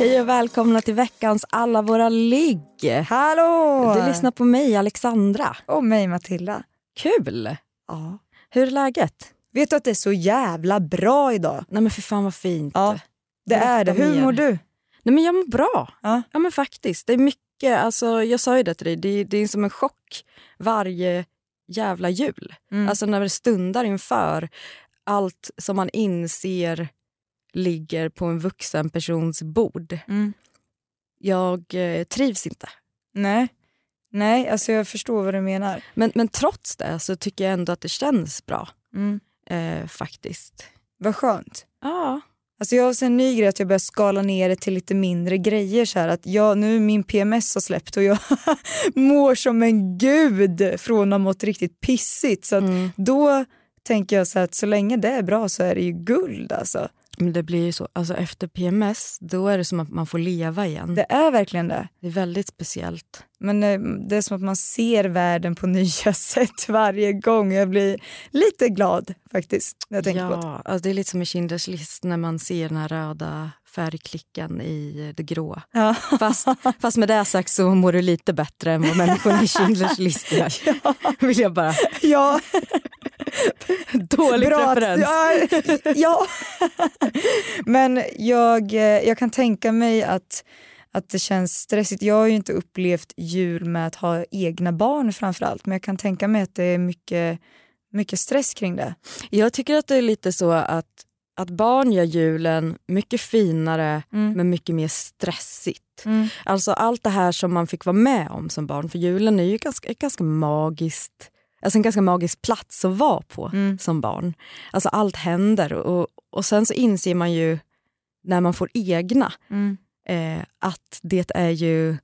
Hej och välkomna till veckans alla våra ligg. Hallå! Du lyssnar på mig, Alexandra. Och mig, Matilda. Kul! Ja. Hur är läget? Vet du att det är så jävla bra idag? Nej men för fan vad fint. Ja, det Berätta är det. Hur mer. mår du? Nej men jag mår bra. Ja. Ja men faktiskt. Det är mycket, alltså jag sa ju det till dig, det, det är som en chock varje jävla jul. Mm. Alltså när det stundar inför allt som man inser ligger på en vuxen persons bord. Mm. Jag eh, trivs inte. Nej. Nej, alltså jag förstår vad du menar. Men, men trots det så tycker jag ändå att det känns bra. Mm. Eh, faktiskt. Vad skönt. Ja. Alltså jag har sen en ny grej att jag börjar skala ner det till lite mindre grejer. Så här att jag, nu min PMS har släppt och jag mår som en gud från att ha mått riktigt pissigt. Så Mm. då tänker jag så här att så länge det är bra så är det ju guld alltså. Men det blir ju så, alltså efter PMS, då är det som att man får leva igen. Det är verkligen det. Det är väldigt speciellt. Men eh, det är som att man ser världen på nya sätt varje gång. Jag blir lite glad faktiskt när jag tänker på det. Ja, alltså det är lite som i Schindler's list när man ser den här röda färgklicken i det grå. Ja. Fast, fast med det sagt så mår du lite bättre än vad människorna i Schindler's list gör. Vill jag bara... Ja, Dålig bra. referens. Ja, ja. Men jag, eh, jag kan tänka mig att, att det känns stressigt. Jag har ju inte upplevt jul med att ha egna barn framförallt. Men jag kan tänka mig att det är mycket, mycket stress kring det. Jag tycker att det är lite så att, att barn gör julen mycket finare Mm. men mycket mer stressigt. Mm. Alltså allt det här som man fick vara med om som barn. För julen är ju ganska, ganska magiskt, alltså en ganska magisk plats att vara på Mm. som barn. Alltså allt händer och, och sen så inser man ju när man får egna Mm. eh, att det är ju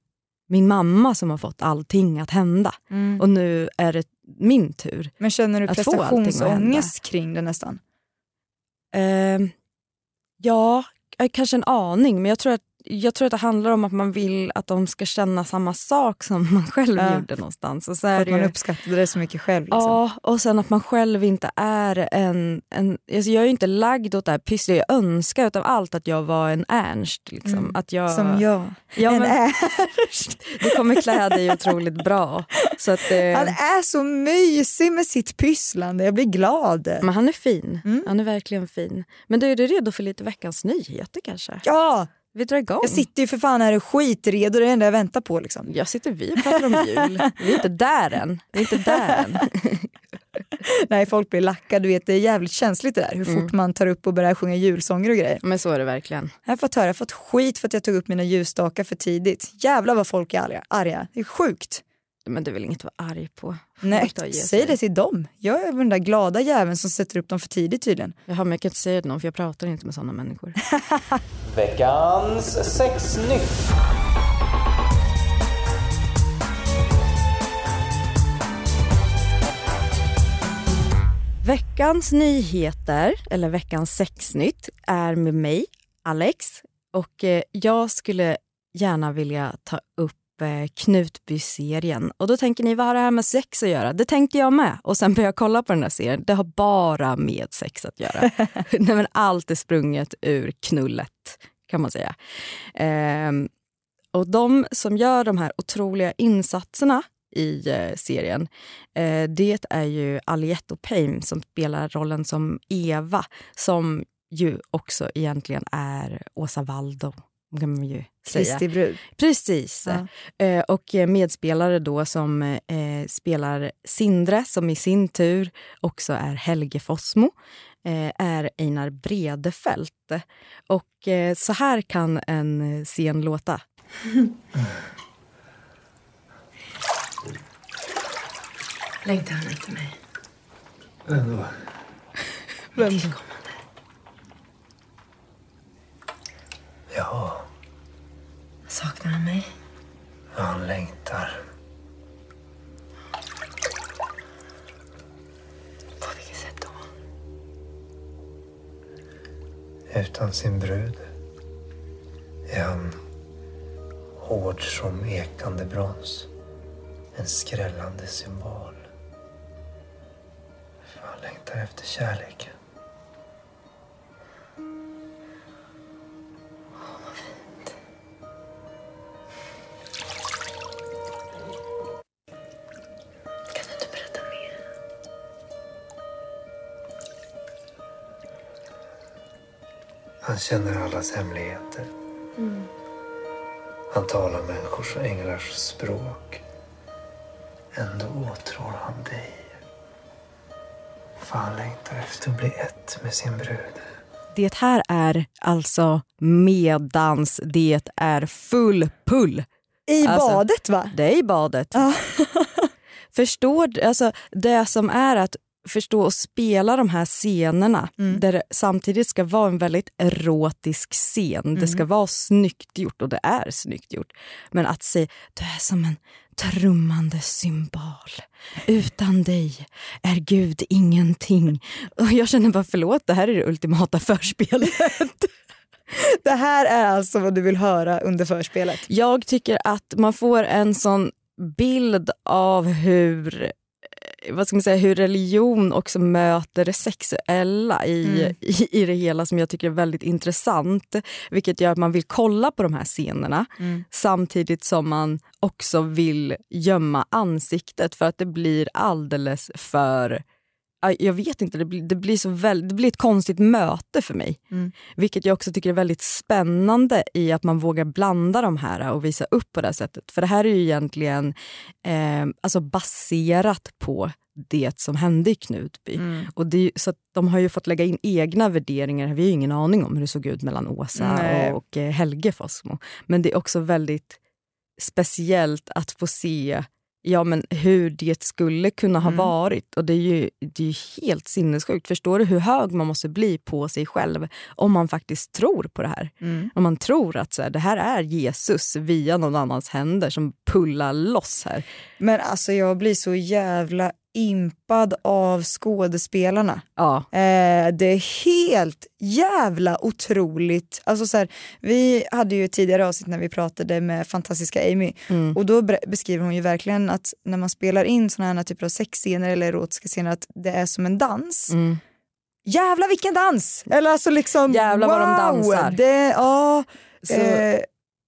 min mamma som har fått allting att hända. Mm. Och nu är det min tur. Men känner du prestationsångest kring det nästan? Eh, ja, kanske en aning. Men jag tror, att, jag tror att det handlar om att man vill att de ska känna samma sak som man själv Ja. gjorde någonstans. Och så att man ju, uppskattade det så mycket själv. Liksom. Ja, och sen att man själv inte är en... en alltså jag är ju inte lagd åt det här pysslet. Jag önskar utav allt att jag var en Ernst. Liksom. Mm. Att jag, Som jag. Ja, en men, Ernst. det kommer klä dig otroligt bra. Så att, eh, Han är så mysig med sitt pysslande. Jag blir glad. men han är fin. Mm. Han är verkligen fin. Men du, är du redo för lite veckans nyheter kanske? Ja, Vi drar igång. jag sitter ju för fan här och skitredo. Det är det enda jag väntar på. Liksom. Jag sitter vi och pratar om jul. Vi är inte där än. Vi är inte där än. Nej, folk blir lacka. Du vet, det är jävligt känsligt det där. Hur fort man tar upp och börjar sjunga julsånger och grejer. Men så är det verkligen. Jag har fått höra, jag har fått skit för att jag tog upp mina ljusstakar för tidigt. Jävlar vad folk är arga. arga. Det är sjukt. Men det är väl inget att vara arg på? Nej, säg sig. det till dem. Jag är den där glada jäveln som sätter upp dem för tidigt tydligen. Jaha, men jag kan inte säga det till någon för jag pratar inte med sådana människor. Veckans sexnytt. Veckans nyheter, eller veckans sexnytt, är med mig, Alex. Och eh, jag skulle gärna vilja ta upp Knutby-serien. Och då tänker ni, vad har det här med sex att göra? Det tänkte jag med. Och sen började jag kolla på den här serien. Det har bara med sex att göra. Nej, men allt är sprunget ur knullet, kan man säga. Ehm, och de som gör de här otroliga insatserna i eh, serien, eh, det är ju Aliette O'Payne som spelar rollen som Eva, som ju också egentligen är Åsa Waldo, kan man ju säga. Kristi brud. Precis. Ja. Eh, och medspelare då som eh, spelar Sindre, som i sin tur också är Helge Fossmo, eh, är Einar Bredefält. Och eh, så här kan en scen låta. Längtar han efter mig? Vem då? Vem då? Ja, Saknar han mig? han längtar. På vilket sätt då? Utan sin brud är han hård som ekande brons. En skrällande symbol. Han längtar efter kärleken. Han känner allas hemligheter. Han talar människors och änglars språk. Ändå åtrår han dig. För han längtar efter att bli ett med sin brud. Det här är alltså medans det är full pull. I Alltså, badet va? Det är i badet. Förstår du? Alltså, det som är att förstå och spela de här scenerna där det samtidigt ska vara en väldigt erotisk scen. Det ska vara snyggt gjort och det är snyggt gjort. Men att säga du är som en trummande symbol. Utan dig är Gud ingenting. Och jag känner bara förlåt, det här är det ultimata förspelet. Det här är alltså vad du vill höra under förspelet. Jag tycker att man får en sån bild av hur vad ska man säga, hur religion också möter det sexuella i, i, i det hela som jag tycker är väldigt intressant. Vilket gör att man vill kolla på de här scenerna samtidigt som man också vill gömma ansiktet för att det blir alldeles för jag vet inte, det blir, det blir, så väl, det blir ett konstigt möte för mig. Vilket jag också tycker är väldigt spännande i att man vågar blanda de här och visa upp på det här sättet. För det här är ju egentligen eh, alltså baserat på det som hände i Knutby. Och det så de har ju fått lägga in egna värderingar. Vi har ju ingen aning om hur det såg ut mellan Åsa Nej. och, och eh, Helge Fossmo. Men det är också väldigt speciellt att få se ja, men hur det skulle kunna ha varit. Och Det är ju det är ju helt sinnessjukt. Förstår du hur hög man måste bli på sig själv om man faktiskt tror på det här? Om man tror att så här, det här är Jesus via någon annans händer som pullar loss här. Men alltså jag blir så jävla impad av skådespelarna. Ja, Eh, det är helt jävla otroligt. Alltså så här, vi hade ju tidigare avsnitt när vi pratade med fantastiska Amy och då beskriver hon ju verkligen att när man spelar in såna här typer av sexscener eller erotiska scener att det är som en dans. Mm. Jävla vilken dans! Eller alltså liksom Jävlar vad de wow! dansar. Det, ja, Så- eh,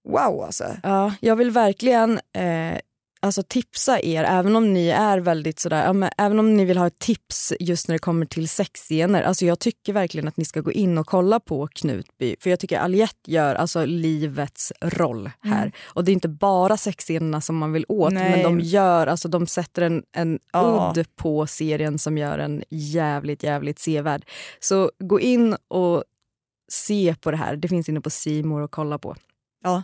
wow alltså. Ja, jag vill verkligen eh, alltså tipsa er, även om ni är väldigt sådär, ja, men, även om ni vill ha ett tips just när det kommer till sexscener. Alltså jag tycker verkligen att ni ska gå in och kolla på Knutby. För jag tycker Aliette gör alltså livets roll här. Och det är inte bara sexscenerna som man vill åt, Nej. men de gör, alltså de sätter en, en Ja. udd på serien som gör en jävligt, jävligt sevärd. Så gå in och se på det här. Det finns inne på Simor och kolla på. Ja.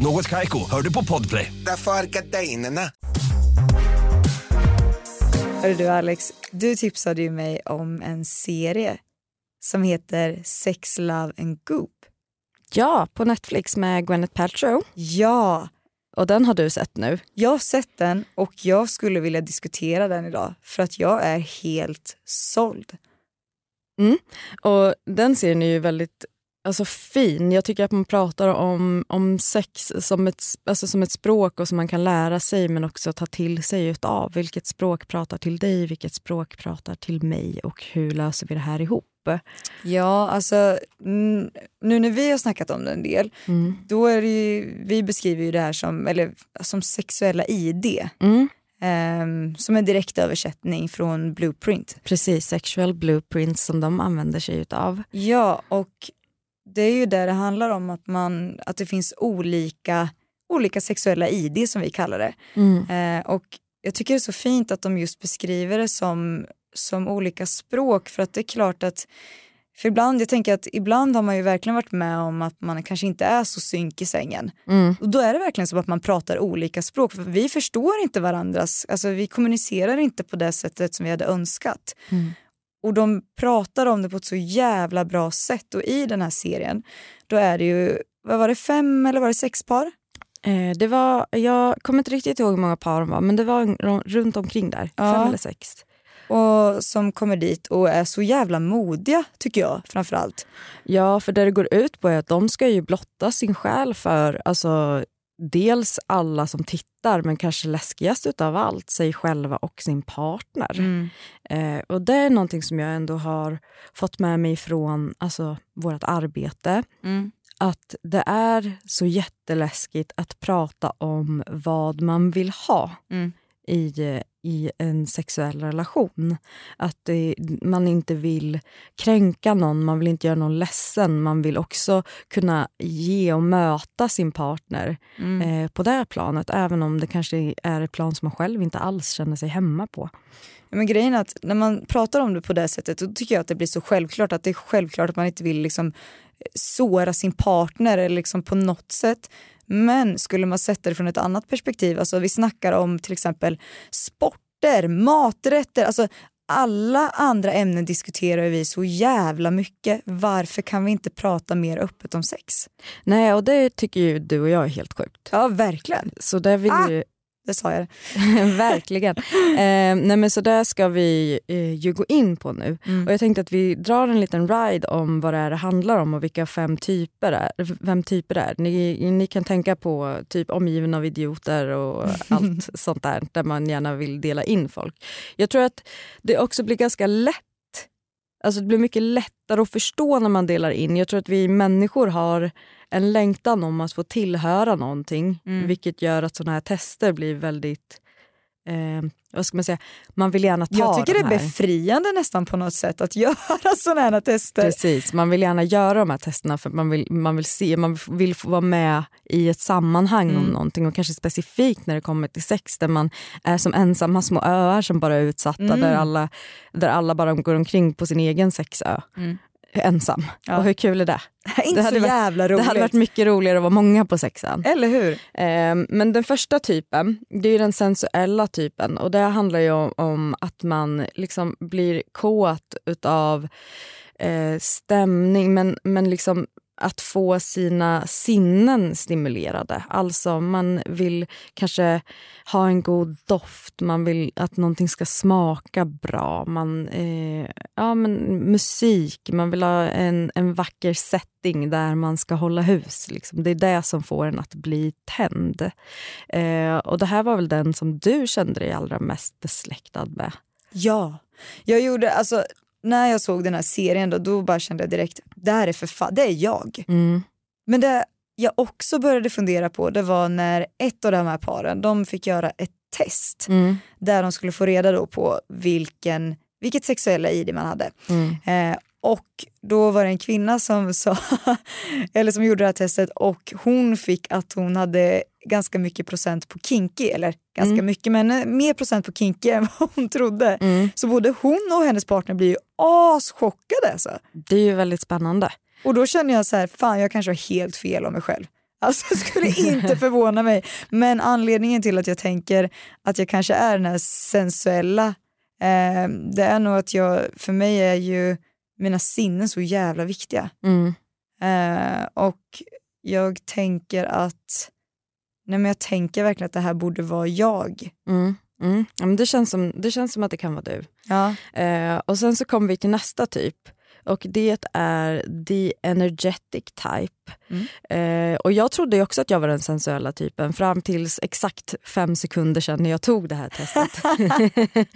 Något Kaiko, hör du på Podplay. Därför är gardinerna. Hörru du Alex, du tipsade ju mig om en serie som heter Sex, Love and Goop. Ja, på Netflix med Gwyneth Paltrow. Ja, Och den har du sett nu. jag har sett den och jag skulle vilja diskutera den idag för att jag är helt såld. Och den serien är ju väldigt alltså, fin. Jag tycker att man pratar om, om sex som ett, alltså, som ett språk och som man kan lära sig men också ta till sig utav. Vilket språk pratar till dig, vilket språk pratar till mig och hur löser vi det här ihop? Ja, alltså nu när vi har snackat om det en del, Mm. då är det ju, vi beskriver ju det här som, eller, som sexuella ID. Mm. Ehm, som en direkt översättning från Blueprint. Precis, sexual blueprints som de använder sig utav. Ja, och det är ju där det handlar om att, man, att det finns olika, olika sexuella ID som vi kallar det. Mm. Eh, och jag tycker det är så fint att de just beskriver det som, som olika språk för att det är klart att för ibland, jag tänker att ibland har man ju verkligen varit med om att man kanske inte är så synk i sängen. Mm. Och då är det verkligen som att man pratar olika språk för vi förstår inte varandras, alltså vi kommunicerar inte på det sättet som vi hade önskat. Mm. Och de pratar om det på ett så jävla bra sätt och i den här serien då är det ju, vad var det, fem eller var det sex par? Eh, det var, jag kommer inte riktigt ihåg hur många par de var men det var runt omkring där, Ja. fem eller sex. Och som kommer dit och är så jävla modiga tycker jag framförallt. Ja, för det det går ut på är att de ska ju blotta sin själ för alltså, dels alla som tittar men kanske läskigast utav allt, sig själva och sin partner. Mm. Eh, och det är någonting som jag ändå har fått med mig från alltså, vårt arbete. Mm. Att det är så jätteläskigt att prata om vad man vill ha Mm. i, eh, i en sexuell relation. Att det, man inte vill kränka någon, man vill inte göra någon ledsen. Man vill också kunna ge och möta sin partner Mm. eh, på det planet även om det kanske är ett plan som man själv inte alls känner sig hemma på. Ja, Men grejen är att när man pratar om det på det sättet då tycker jag att det blir så självklart att det är självklart att man inte vill liksom såra sin partner eller liksom på något sätt. Men skulle man sätta det från ett annat perspektiv, alltså vi snackar om till exempel sporter, maträtter, alltså alla andra ämnen diskuterar vi så jävla mycket. Varför kan vi inte prata mer öppet om sex? Nej, och det tycker ju du och jag är helt sjukt. Ja, verkligen. Så där vill Ah! ju... Det sa jag. Verkligen. Eh, nej men så där ska vi eh, ju gå in på nu. Mm. Och jag tänkte att vi drar en liten ride om vad det är det handlar om och vilka fem typer är. Fem typer det är. Ni, ni kan tänka på typ omgiven av idioter och allt sånt där där man gärna vill dela in folk. Jag tror att det också blir ganska lätt Alltså det blir mycket lättare att förstå när man delar in. Jag tror att vi människor har en längtan om att få tillhöra någonting. Mm. Vilket gör att såna här tester blir väldigt... Eh, vad ska man säga? Man vill gärna ta Jag tycker det de är här. befriande nästan på något sätt att göra sådana här tester. Precis, man vill gärna göra de här testerna för man vill, man vill, se, man vill få vara med i ett sammanhang om Mm. någonting och kanske specifikt när det kommer till sex där man är som ensamma små öar som bara är utsatta Mm. där, alla, där alla bara går omkring på sin egen sexö. Mm. Ensam. Ja. Och hur kul är det? inte hade så varit- jävla Det roligt. hade varit mycket roligare att vara många på sexan. Eller hur? Eh, men den första typen, det är den sensuella typen och det handlar ju om, om att man liksom blir kåt utav eh, stämning men, men liksom att få sina sinnen stimulerade. Alltså man vill kanske ha en god doft, man vill att någonting ska smaka bra. Man, eh, ja, men musik, man vill ha en, en vacker setting där man ska hålla hus. Liksom. Det är det som får en att bli tänd. Eh, och det här var väl den som du kände dig allra mest besläktad med? Ja. Jag gjorde, alltså när jag såg den här serien då, då bara kände jag direkt, det här är för fan, det är jag. Mm. Men det jag också började fundera på det var när ett av de här paren, de fick göra ett test Mm. där de skulle få reda då på vilken, vilket sexuella ID man hade. Mm. Eh, och då var det en kvinna som sa, eller som gjorde det här testet och hon fick att hon hade ganska mycket procent på kinky, eller ganska Mm. mycket men eh, mer procent på kinky än vad hon trodde. Mm. Så både hon och hennes partner blir ju aschockade alltså. Det är ju väldigt spännande. Och då känner jag så här, fan jag kanske har helt fel om mig själv. Alltså det skulle inte förvåna mig. Men anledningen till att jag tänker att jag kanske är den här sensuella, eh, det är nog att jag, för mig är ju mina sinnen så jävla viktiga. Mm. Eh, och jag tänker att, nej men jag tänker verkligen att det här borde vara jag. Mm. Mm. Ja, men det, känns som, det känns som att det kan vara du. Ja. Eh, och sen så kommer vi till nästa typ. Och det är the energetic type. Eh, och jag trodde också att jag var den sensuella typen fram tills exakt fem sekunder sedan när jag tog det här testet.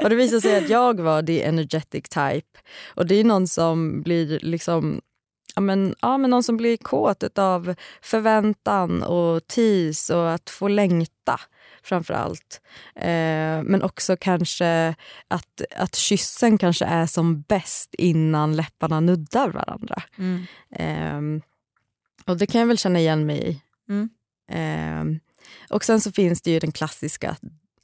och det visade sig att jag var the energetic type. Och det är någon som blir liksom Ja men, ja, men någon som blir kåt av förväntan och tis och att få längta framför allt. Eh, men också kanske att, att kyssen kanske är som bäst innan läpparna nuddar varandra. Mm. Eh, och det kan jag väl känna igen mig i. Mm. Eh, och sen så finns det ju den klassiska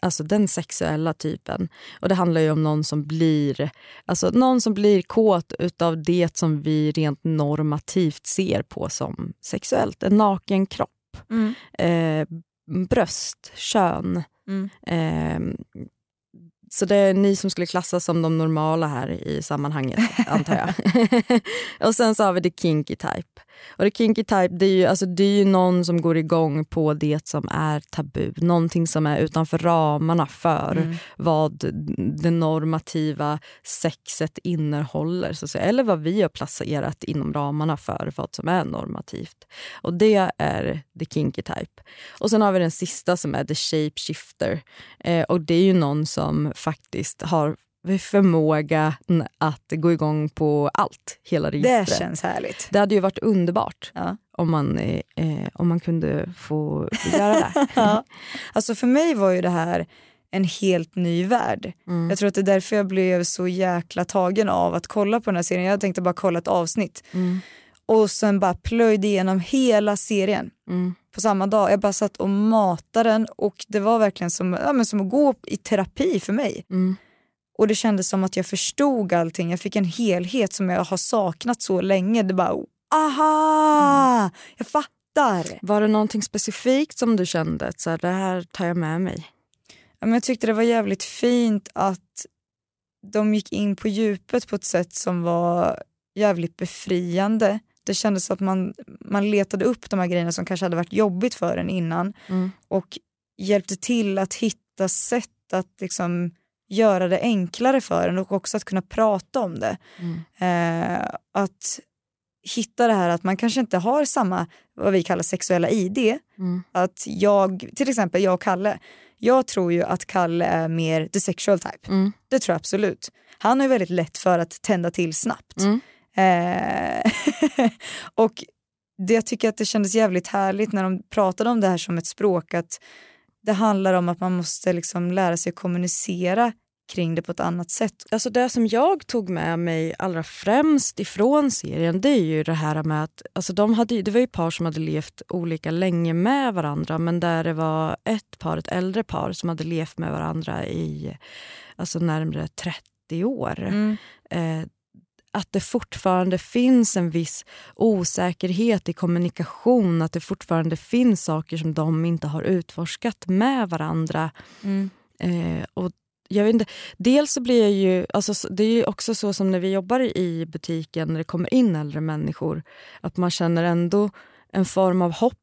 Alltså den sexuella typen. Och Det handlar ju om någon som blir alltså någon som blir kåt utav det som vi rent normativt ser på som sexuellt. En naken kropp, Mm. eh, bröst, kön. Mm. Eh, så det är ni som skulle klassas som de normala här i sammanhanget, antar jag. och sen så har vi the kinky type. Och the kinky type det är, ju, alltså, det är ju någon som går igång på det som är tabu. Någonting som är utanför ramarna för Mm. vad det normativa sexet innehåller. Så att säga. Eller vad vi har placerat inom ramarna för vad som är normativt. Och det är the kinky type. Och sen har vi den sista som är the shapeshifter. Eh, och det är ju någon som faktiskt har förmåga att gå igång på allt, hela Det registret. känns härligt. Det hade ju varit underbart Ja. om, man, eh, eh, om man kunde få göra det. Ja. Alltså för mig var ju det här en helt ny värld. Mm. Jag tror att det är därför jag blev så jäkla tagen av att kolla på den här serien. Jag tänkte bara kolla ett avsnitt. Mm. Och sen bara plöjde igenom hela serien Mm. på samma dag. Jag bara satt och matade den och det var verkligen som, ja, men som att gå i terapi för mig. Mm. Och det kändes som att jag förstod allting. Jag fick en helhet som jag har saknat så länge. Det bara, aha! Jag fattar. Var det någonting specifikt som du kände att så här, det här tar jag med mig? Ja, men jag tyckte det var jävligt fint att de gick in på djupet på ett sätt som var jävligt befriande. Det kändes som att man, man letade upp de här grejerna som kanske hade varit jobbigt för en innan Mm. och hjälpte till att hitta sätt att liksom göra det enklare för en och också att kunna prata om det. Mm. Eh, att hitta det här att man kanske inte har samma, vad vi kallar sexuella ID. Mm. Att jag, till exempel jag och Kalle, jag tror ju att Kalle är mer the sexual type. Mm. Det tror jag absolut. Han har ju väldigt lätt för att tända till snabbt. Mm. Eh, och det, jag tycker att det kändes jävligt härligt när de pratade om det här som ett språk att det handlar om att man måste liksom lära sig kommunicera kring det på ett annat sätt. Alltså det som jag tog med mig allra främst ifrån serien det är ju det här med att alltså de hade, det var ju par som hade levt olika länge med varandra men där det var ett par, ett äldre par som hade levt med varandra i alltså närmare 30 år. Mm. Eh, att det fortfarande finns en viss osäkerhet i kommunikation, att det fortfarande finns saker som de inte har utforskat med varandra. Mm. Eh, och jag vet inte, dels så blir jag ju, alltså, så- det är ju också så som när vi jobbar i butiken när det kommer in äldre människor, att man känner ändå en form av hopp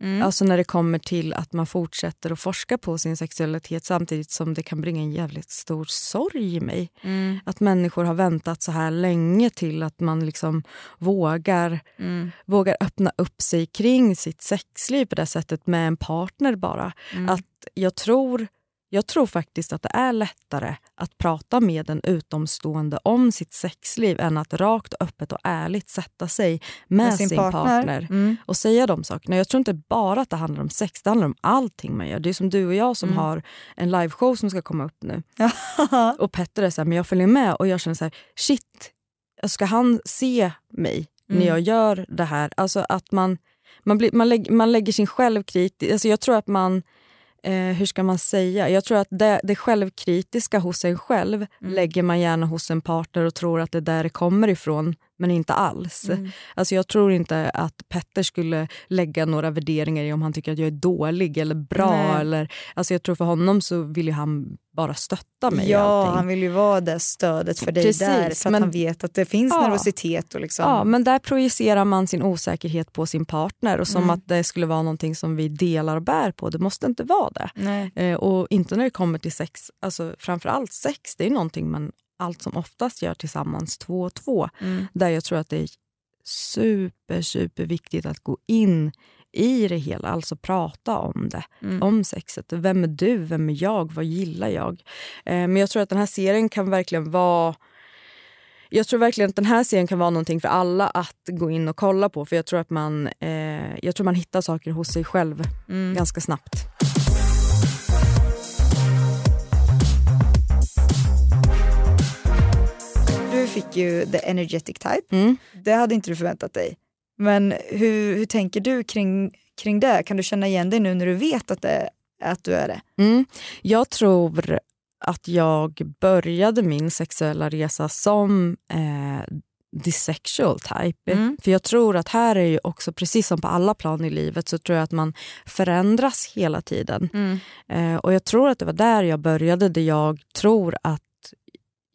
Mm. Alltså när det kommer till att man fortsätter att forska på sin sexualitet samtidigt som det kan bringa en jävligt stor sorg i mig. Mm. Att människor har väntat så här länge till att man liksom vågar, Mm. vågar öppna upp sig kring sitt sexliv på det sättet med en partner bara. Mm. Att jag tror, jag tror faktiskt att det är lättare att prata med en utomstående om sitt sexliv än att rakt, öppet och ärligt sätta sig med, sin, partner, Mm. och säga de sakerna. Jag tror inte bara att det handlar om sex, det handlar om allting man gör. Det är som du och jag som Mm. har en liveshow som ska komma upp nu. och Petter är så här, men jag följer med och jag känner så här, shit, ska han se mig när Mm. jag gör det här? Alltså att man, man, blir, man, lägger, man lägger sin självkritik, alltså jag tror att man Eh, hur ska man säga? Jag tror att det, det självkritiska hos en själv Mm. lägger man gärna hos en partner och tror att det är där det kommer ifrån, men inte alls. Mm. Alltså jag tror inte att Petter skulle lägga några värderingar i om han tycker att jag är dålig eller bra. Nej. Eller, alltså jag tror för honom så vill ju han bara stötta mig i Ja, allting. han vill ju vara det stödet för dig Precis, där för att men- han vet att det finns Ja. nervositet. Och liksom. Ja, men där projicerar man sin osäkerhet på sin partner och som Mm. att det skulle vara någonting som vi delar och bär på. Det måste inte vara det. Nej. Eh, och inte när det kommer till sex, alltså framförallt sex, det är någonting man allt som oftast gör tillsammans två och två. Mm. Där jag tror att det är super, super viktigt att gå in i det hela, alltså prata om det, Mm. om sexet. Vem är du? Vem är jag? Vad gillar jag? Eh, men jag tror att den här serien kan verkligen vara jag tror verkligen att den här serien kan vara någonting för alla att gå in och kolla på. För jag tror att man, eh, jag tror man hittar saker hos sig själv Mm. ganska snabbt. Fick ju the energetic type. Mm. Det hade inte du förväntat dig. Men hur, hur tänker du kring, kring det? Kan du känna igen dig nu när du vet att, det, att du är det? Mm. Jag tror att jag började min sexuella resa som eh, dysexual type. Mm. För jag tror att här är ju också, precis som på alla plan i livet, så tror jag att man förändras hela tiden. Mm. Eh, och jag tror att det var där jag började, där jag tror att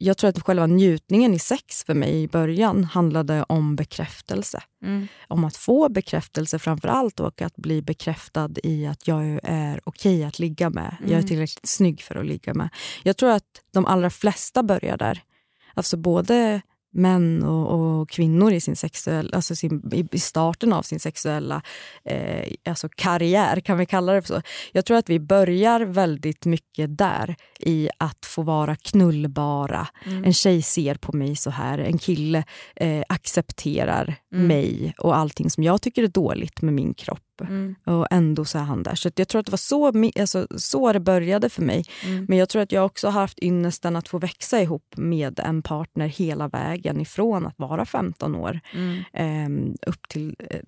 jag tror att själva njutningen i sex för mig i början handlade om bekräftelse. Mm. Om att få bekräftelse framför allt och att bli bekräftad i att jag är okej att ligga med. Jag är Mm. tillräckligt snygg för att ligga med. Jag tror att de allra flesta börjar där. Alltså både män och, och kvinnor i, sin sexuell, alltså sin, i, starten av sin sexuella eh, alltså karriär, kan vi kalla det för så. Jag tror att vi börjar väldigt mycket där i att få vara knullbara. Mm. En tjej ser på mig så här, en kille eh, accepterar Mm. mig och allting som jag tycker är dåligt med min kropp. Mm. Och ändå så är han där. Så jag tror att det var så, alltså, så det började för mig. Mm. Men jag tror att jag också har haft ynnesten att få växa ihop med en partner hela vägen ifrån att vara 15 år Mm. ehm, upp till eh,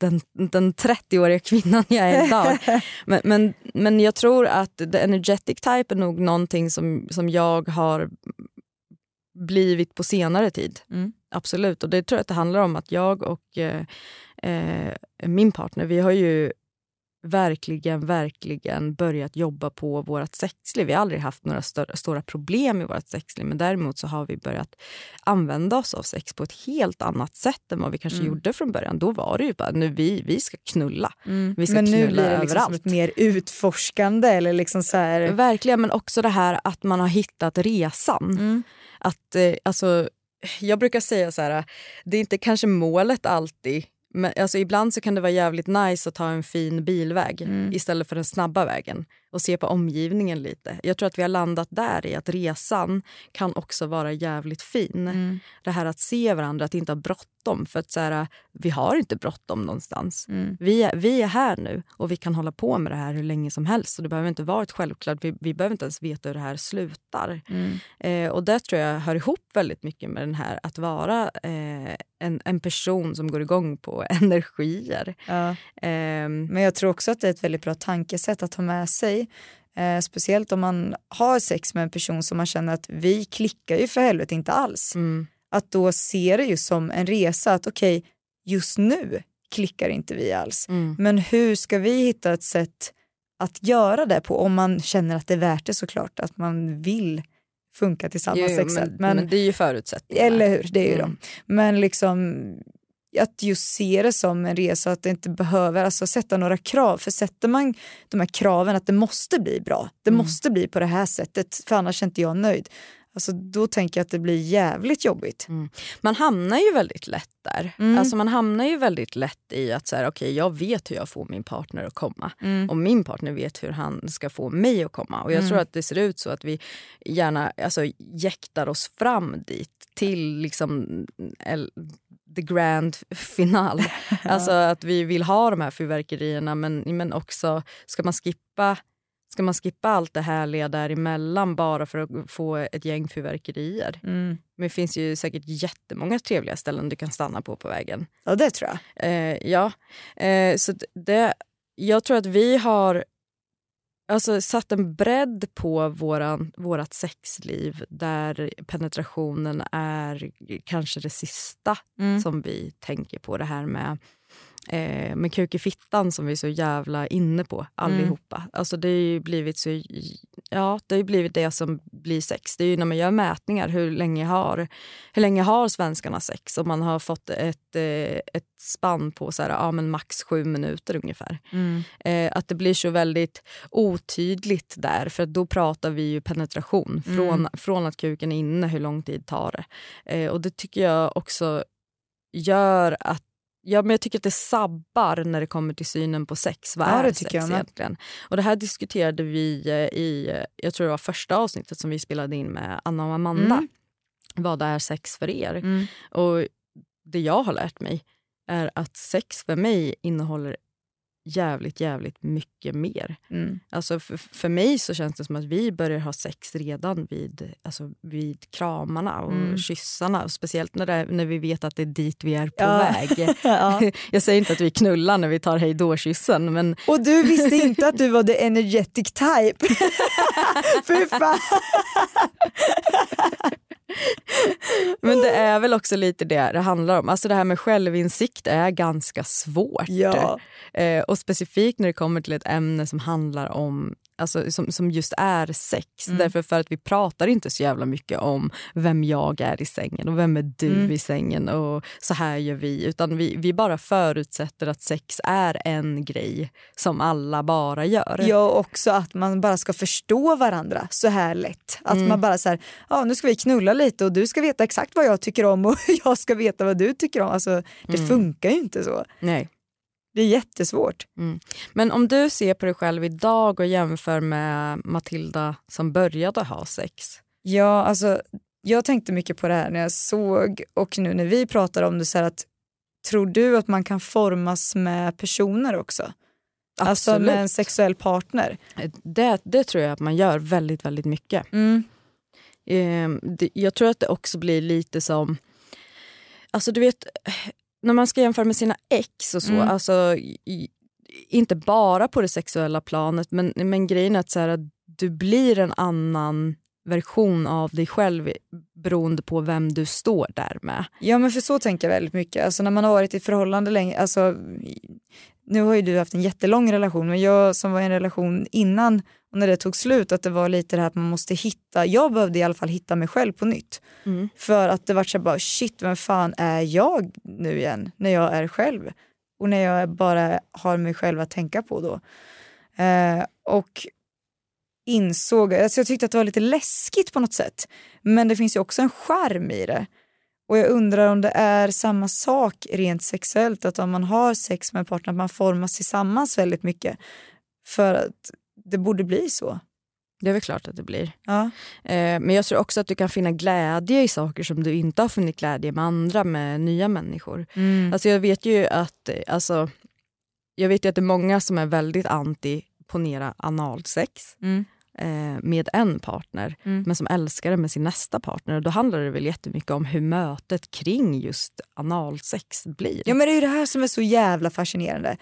den, den 30-åriga kvinnan jag är idag. men, men, men jag tror att the energetic type är nog någonting som, som jag har blivit på senare tid. Mm. Absolut. Och det tror jag att det handlar om att jag och eh, eh, min partner, vi har ju verkligen, verkligen börjat jobba på vårt sexliv. Vi har aldrig haft några större, stora problem i vårt sexliv men däremot så har vi börjat använda oss av sex på ett helt annat sätt än vad vi kanske Mm. gjorde från början. Då var det ju bara, nu vi, vi ska knulla. Mm. Vi ska Men nu knulla blir det liksom som överallt. ett mer utforskande eller liksom så här... Verkligen, men också det här att man har hittat resan. Mm. Att, eh, alltså, jag brukar säga så här, det är inte kanske målet alltid. Men alltså, ibland så kan det vara jävligt nice att ta en fin bilväg Mm. istället för den snabba vägen och se på omgivningen lite. Jag tror att vi har landat där i att resan kan också vara jävligt fin. Mm. Det här att se varandra, att inte ha bråttom. För att så här, vi har inte bråttom någonstans. Mm. Vi är, vi är här nu och vi kan hålla på med det här hur länge som helst. Och det behöver inte vara ett självklart, vi, vi behöver inte ens veta hur det här slutar. Mm. Eh, och det tror jag hör ihop väldigt mycket med den här att vara eh, en, en person som går igång på energier. Ja. Ehm, Men jag tror också att det är ett väldigt bra tankesätt att ha med sig. Eh, speciellt om man har sex med en person som man känner att vi klickar ju för helvete inte alls. mm, Att då se det ju som en resa att okej, just nu klickar inte vi alls. mm, Men hur ska vi hitta ett sätt att göra det på om man känner att det är värt det såklart, att man vill funka tillsammans jo, sexuellt. men, men det är ju förutsättningar. Eller hur, det är ju Mm. de. Men liksom att just se det som en resa, att det inte behöver alltså, sätta några krav. För sätter man de här kraven att det måste bli bra, det Mm. måste bli på det här sättet, för annars är inte jag nöjd. Alltså, då tänker jag att det blir jävligt jobbigt. Man hamnar ju väldigt lätt där. Mm. Alltså man hamnar ju väldigt lätt i att så här, okay, jag vet hur jag får min partner att komma. Mm. Och min partner vet hur han ska få mig att komma. Och jag Mm. tror att det ser ut så att vi gärna alltså, jäktar oss fram dit. Till liksom the grand final. alltså att vi vill ha de här fyrverkerierna men, men också ska man skippa Ska man skippa allt det härliga däremellan bara för att få ett gäng fyrverkerier? Mm. Men det finns ju säkert jättemånga trevliga ställen du kan stanna på på vägen. Ja, det tror jag. Eh, ja, eh, så det, jag tror att vi har alltså, satt en bredd på våran, vårat sexliv där penetrationen är kanske det sista Mm. som vi tänker på. Det här med eh, med kuk i fittan som vi är så jävla inne på allihopa. Mm. Alltså det har blivit så, ja det har blivit det som blir sex. Det är ju när man gör mätningar hur länge har, hur länge har svenskarna sex? Och man har fått ett, eh, ett spann på så här, ja, men max sju minuter ungefär. Mm. Eh, att det blir så väldigt otydligt där för då pratar vi ju penetration från, mm. från att kuken är inne, hur lång tid tar det? Eh, och det tycker jag också gör att Ja, men jag tycker att det sabbar när det kommer till synen på sex. Vad ja, är sex egentligen? Och det här diskuterade vi eh, i eh, jag tror det var första avsnittet som vi spelade in med Anna och Amanda. Mm. Vad är sex för er? Mm. Och Det jag har lärt mig är att sex för mig innehåller jävligt, jävligt mycket mer. Mm. Alltså för, för mig så känns det som att vi börjar ha sex redan vid, alltså vid kramarna och Mm. kyssarna. Och speciellt när, det, när vi vet att det är dit vi är på Ja. väg. Ja. Jag säger inte att vi knullar när vi tar hejdå-kyssen men Och du visste inte att du var the energetic type. Fy fan. Men det är väl också lite det det handlar om. Alltså det här med självinsikt är ganska svårt. Ja. Eh, och specifikt när det kommer till ett ämne som handlar om Alltså, som, som just är sex. Mm. Därför för att vi pratar inte så jävla mycket om vem jag är i sängen och vem är du Mm. i sängen och så här gör vi. Utan vi, vi bara förutsätter att sex är en grej som alla bara gör. Ja, också att man bara ska förstå varandra så här lätt. Att Mm. man bara så här, ja nu ska vi knulla lite och du ska veta exakt vad jag tycker om och jag ska veta vad du tycker om. Alltså det Mm. funkar ju inte så. Nej. Det är jättesvårt. Mm. Men om du ser på dig själv idag och jämför med Matilda som började ha sex. Ja, alltså jag tänkte mycket på det här när jag såg och nu när vi pratar om det så här att tror du att man kan formas med personer också? Alltså Absolut. med en sexuell partner? Det, det tror jag att man gör väldigt, väldigt mycket. Mm. Ehm, jag tror att det också blir lite som... Alltså du vet, när man ska jämföra med sina ex och så, Mm. alltså i, inte bara på det sexuella planet men, men grejen är att, så här, att du blir en annan version av dig själv beroende på vem du står där med. Ja men för så tänker jag väldigt mycket. Alltså när man har varit i förhållande länge, alltså nu har ju du haft en jättelång relation men jag som var i en relation innan och när det tog slut att det var lite det här att man måste hitta, jag behövde i alla fall hitta mig själv på nytt. Mm. För att det var så bara shit vem fan är jag nu igen när jag är själv? Och när jag bara har mig själv att tänka på då. Eh, och insåg, alltså jag tyckte att det var lite läskigt på något sätt. Men det finns ju också en charm i det. Och jag undrar om det är samma sak rent sexuellt, att om man har sex med en partner, att man formas tillsammans väldigt mycket. För att det borde bli så. Det är väl klart att det blir. Ja. Eh, men jag tror också att du kan finna glädje i saker som du inte har funnit glädje med andra, med nya människor. Mm. Alltså jag vet ju att eh, alltså, jag vet ju att det är många som är väldigt anti ponera analsex Mm. eh, med en partner Mm. men som älskar det med sin nästa partner. Och då handlar det väl jättemycket om hur mötet kring just analsex blir. Ja men det är ju det här som är så jävla fascinerande.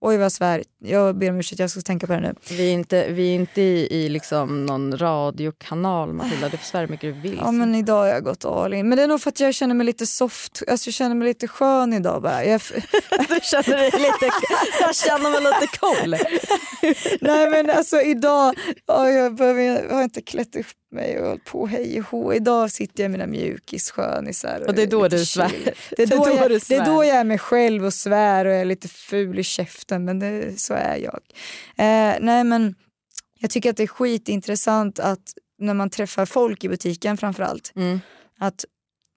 Oj vad jag svär, jag ber om ursäkt, jag ska tänka på det nu. Vi är inte, vi är inte i, i liksom någon radiokanal Matilda, du får svära hur mycket du vill. Ja men idag har jag gått all in. Men det är nog för att jag känner mig lite soft, alltså jag känner mig lite skön idag bara. Jag, du känner dig lite, jag känner mig lite cool. Nej men alltså idag, ja, jag, behöver, jag har inte klätt upp mig och hållit på hej och hå. Idag sitter jag i mina mjukisskönisar. Och det är då du svär. Det är då, Det är då jag, det är då jag är mig själv och svär och är lite ful i käften men det, så är jag. Eh, nej men jag tycker att det är skitintressant att när man träffar folk i butiken framförallt Mm. att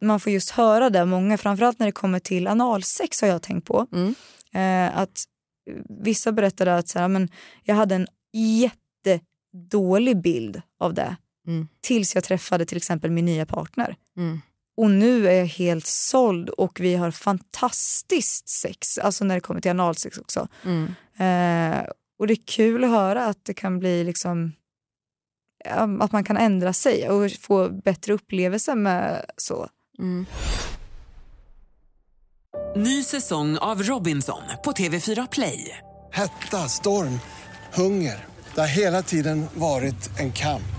man får just höra det, många, framförallt när det kommer till analsex har jag tänkt på. Mm. Eh, att vissa berättade att så här, men jag hade en jättedålig bild av det Mm. tills jag träffade till exempel min nya partner. Mm. Och nu är jag helt såld och vi har fantastiskt sex, alltså när det kommer till analsex också. Mm. Eh, och det är kul att höra att det kan bli liksom ja, att man kan ändra sig och få bättre upplevelser med så. Mm. Ny säsong av Robinson på TV4 Play. Hetta, storm, hunger. Det har hela tiden varit en kamp.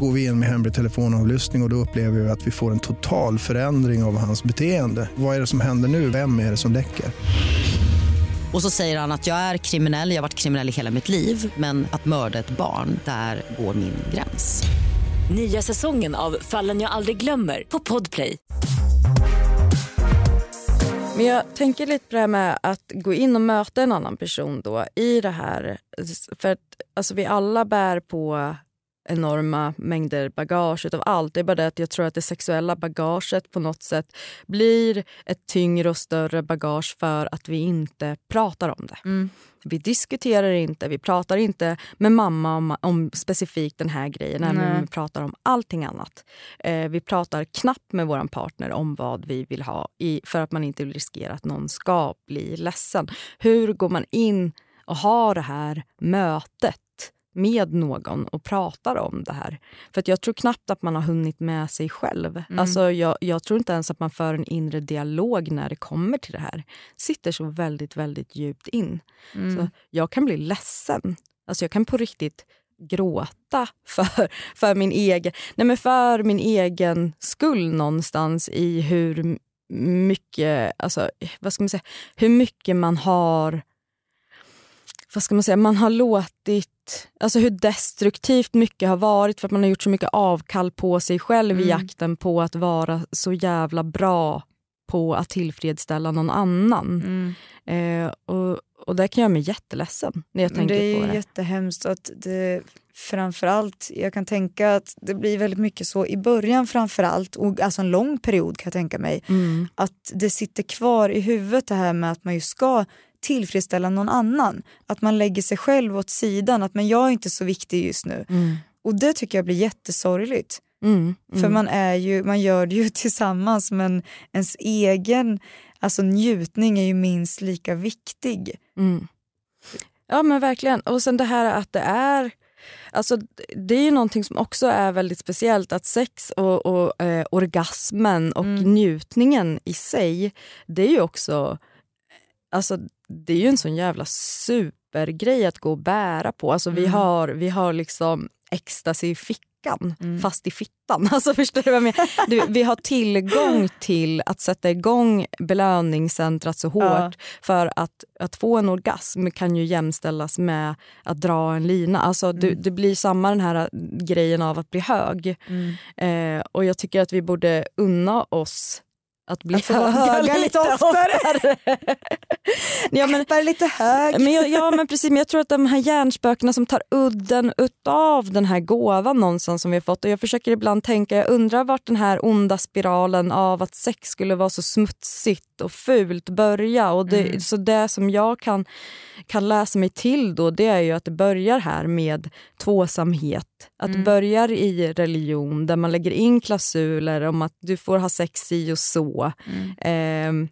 Går vi in med hemlig telefonavlyssning och, och då upplever vi att vi får en total förändring av hans beteende. Vad är det som händer nu? Vem är det som läcker? Och så säger han att jag är kriminell, jag har varit kriminell i hela mitt liv men att mörda ett barn, där går min gräns. Nya säsongen av Fallen jag aldrig glömmer på Podplay. Men jag tänker lite på det här med att gå in och möta en annan person då i det här. För att alltså, vi alla bär på enorma mängder bagage utav allt. Det är bara det att jag tror att det sexuella bagaget på något sätt blir ett tyngre och större bagage för att vi inte pratar om det. Mm. Vi diskuterar inte, vi pratar inte med mamma om, om specifikt den här grejen, Nej. om vi pratar om allting annat. Eh, vi pratar knappt med vår partner om vad vi vill ha i, för att man inte vill riskera att någon ska bli ledsen. Hur går man in och har det här mötet med någon och pratar om det här. För jag tror knappt att man har hunnit med sig själv. Mm. Alltså jag, jag tror inte ens att man för en inre dialog när det kommer till det här. sitter så väldigt, väldigt djupt in. Mm. Så jag kan bli ledsen. Alltså jag kan på riktigt gråta för, för, min egen, nej men för min egen skull någonstans i hur mycket, alltså, vad ska man säga, hur mycket man har vad ska man säga, man har låtit, alltså hur destruktivt mycket har varit för att man har gjort så mycket avkall på sig själv Mm. i jakten på att vara så jävla bra på att tillfredsställa någon annan. Mm. Eh, och, och det kan göra mig jätteledsen när jag tänker det är på det. jättehemskt att det framförallt, jag kan tänka att det blir väldigt mycket så i början framförallt, och alltså en lång period kan jag tänka mig, Mm. att det sitter kvar i huvudet det här med att man ju ska tillfredsställa någon annan. Att man lägger sig själv åt sidan, att men jag är inte så viktig just nu. Mm. Och det tycker jag blir jättesorgligt. Mm. För Mm. man, är ju, man gör det ju tillsammans men ens egen alltså njutning är ju minst lika viktig. Mm. Ja men verkligen. Och sen det här att det är Alltså, det är ju någonting som också är väldigt speciellt att sex och, och eh, orgasmen och Mm. njutningen i sig det är ju också alltså, det är ju en sån jävla supergrej att gå och bära på. Alltså, vi, Mm. har, vi har liksom ecstasy i fickan Mm. fast i fittan. Alltså, förstår du vad jag menar? Du, vi har tillgång till att sätta igång belöningscentrat så hårt Ja. för att, att få en orgasm kan ju jämställas med att dra en lina. Alltså, du, Mm. det blir samma den här grejen av att bli hög. Mm. Eh, och jag tycker att vi borde unna oss att bli Att få höga, höga lite oftare. ja, men, Peppar lite hög. men jag, ja men precis, men jag tror att de här hjärnspökena som tar udden utav den här gåvan någonstans som vi har fått och jag försöker ibland tänka, jag undrar vart den här onda spiralen av att sex skulle vara så smutsigt och fult börja och det, Mm. så det som jag kan, kan läsa mig till då det är ju att det börjar här med tvåsamhet. Att Mm. börjar i religion där man lägger in klausuler om att du får ha sex si och så. Mm. Ehm,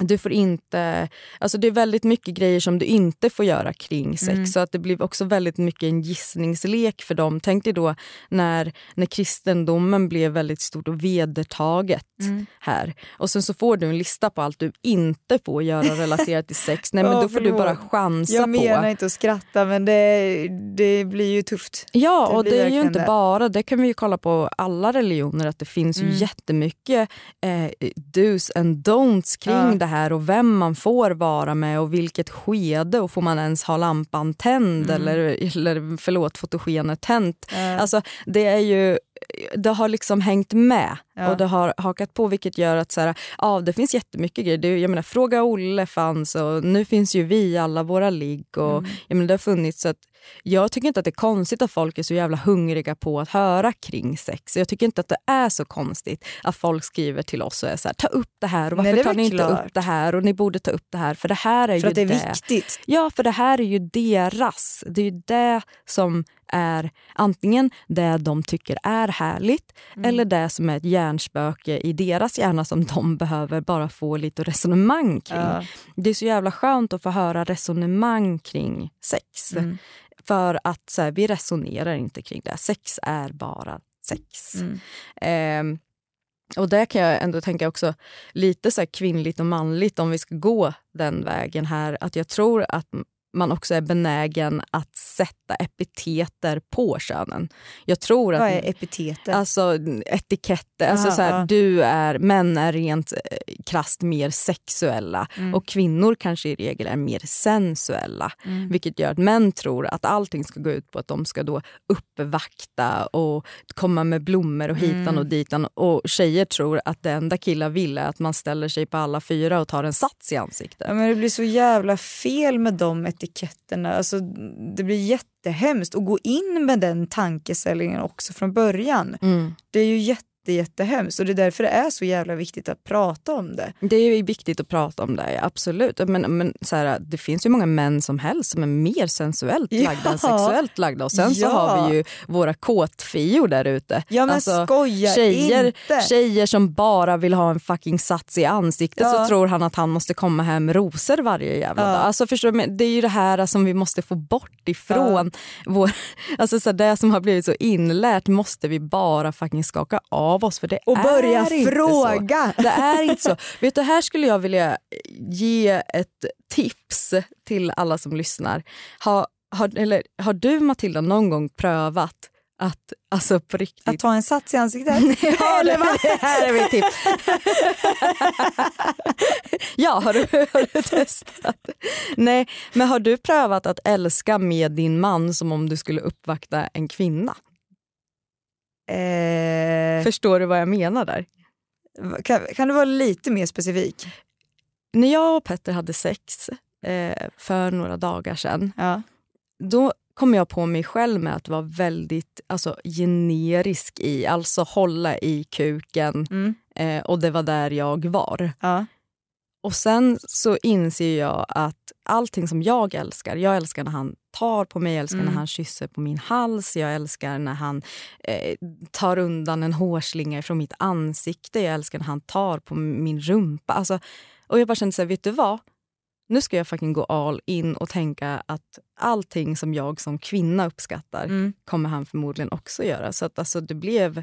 du får inte, alltså det är väldigt mycket grejer som du inte får göra kring sex. Mm. Så att det blir också väldigt mycket en gissningslek för dem. Tänk dig då när, när kristendomen blev väldigt stort och vedertaget Mm. här. Och sen så får du en lista på allt du inte får göra relaterat till sex. Nej men Ja, då får du bara chansa Jag på. menar inte att skratta men det, det blir ju tufft. Ja, Det och det är ju inte det. bara, det kan vi ju kolla på alla religioner, att det finns Mm. ju jättemycket eh, dos and don'ts kring Ja. det här och vem man får vara med och vilket skede och får man ens ha lampan tänd Mm. eller, eller förlåt, fotogenet tänt. Ja. Alltså det är ju det har liksom hängt med Ja. och det har hakat på vilket gör att så här, ja, det finns jättemycket grejer. Det, jag menar, Fråga Olle fanns och nu finns ju vi i alla våra ligg. Och, Mm. jag menar, det har funnits så att jag tycker inte att det är konstigt att folk är så jävla hungriga på att höra kring sex. Jag tycker inte att det är så konstigt att folk skriver till oss och är så här, ta upp det här och Nej, varför det är tar ni inte klart. upp det här och ni borde ta upp det här för det här är För ju att det är viktigt. Ja, för det här är ju deras. Det är ju det som är antingen det de tycker är härligt Mm. eller det som är ett hjärnspöke i deras hjärna som de behöver bara få lite resonemang kring. Ja. Det är så jävla skönt att få höra resonemang kring sex. Mm. För att så här, vi resonerar inte kring det. Sex är bara sex. Mm. Ehm, och där kan jag ändå tänka också lite så kvinnligt och manligt om vi ska gå den vägen här. Att jag tror att man också är benägen att sätta epiteter på könen. Jag tror att, Vad är epiteter? Alltså etiketter. Alltså Ah, så här, ah. du är, män är rent eh, krasst mer sexuella Mm. och kvinnor kanske i regel är mer sensuella. Mm. Vilket gör att män tror att allting ska gå ut på att de ska då uppvakta och komma med blommor och hitan Mm. och ditan. Och tjejer tror att det enda killar vill är att man ställer sig på alla fyra och tar en sats i ansiktet. Ja, men det blir så jävla fel med de etiketterna. Alltså, det blir jättehemskt att gå in med den tankeställningen också från början. Mm. Det är ju jätte, jättehemskt och det är därför det är så jävla viktigt att prata om det. Det är viktigt att prata om det, absolut. Men, men så här, det finns ju många män som helst som är mer sensuellt Ja. lagda än sexuellt lagda. Och sen så Ja. har vi ju våra kåtfior där ute. Ja, men skoja tjejer, inte. tjejer som bara vill ha en fucking sats i ansiktet Ja. så tror han att han måste komma hem rosor varje jävla dag. Alltså, förstår du? Det är ju det här som vi måste få bort ifrån. Vår, alltså, så här, det som har blivit så inlärt måste vi bara fucking skaka av oss. För det Och börja fråga. Det är inte så. Vet du, här skulle jag vilja ge ett tips till alla som lyssnar. Har, har, eller, har du Matilda någon gång prövat att alltså på riktigt... Att ta en sats i ansiktet? Ja, Eller vad? det här är mitt tips. ja, har du, har du testat? Nej, men har du prövat att älska med din man som om du skulle uppvakta en kvinna? Eh, Förstår du vad jag menar där? kan, kan du vara lite mer specifik? När jag och Petter hade sex eh, för några dagar sedan, Ja. då kom jag på mig själv med att vara väldigt alltså, generisk i, alltså hålla i kuken Mm. eh, och det var där jag var. Ja. Och sen så inser jag att allting som jag älskar, jag älskar när han tar på mig, jag älskar Mm. när han kysser på min hals, jag älskar när han eh, tar undan en hårslinga från mitt ansikte, jag älskar när han tar på min rumpa. Alltså, och jag bara kände så här, vet du vad? Nu ska jag fucking gå all in och tänka att allting som jag som kvinna uppskattar Mm. kommer han förmodligen också göra. Så att alltså, det blev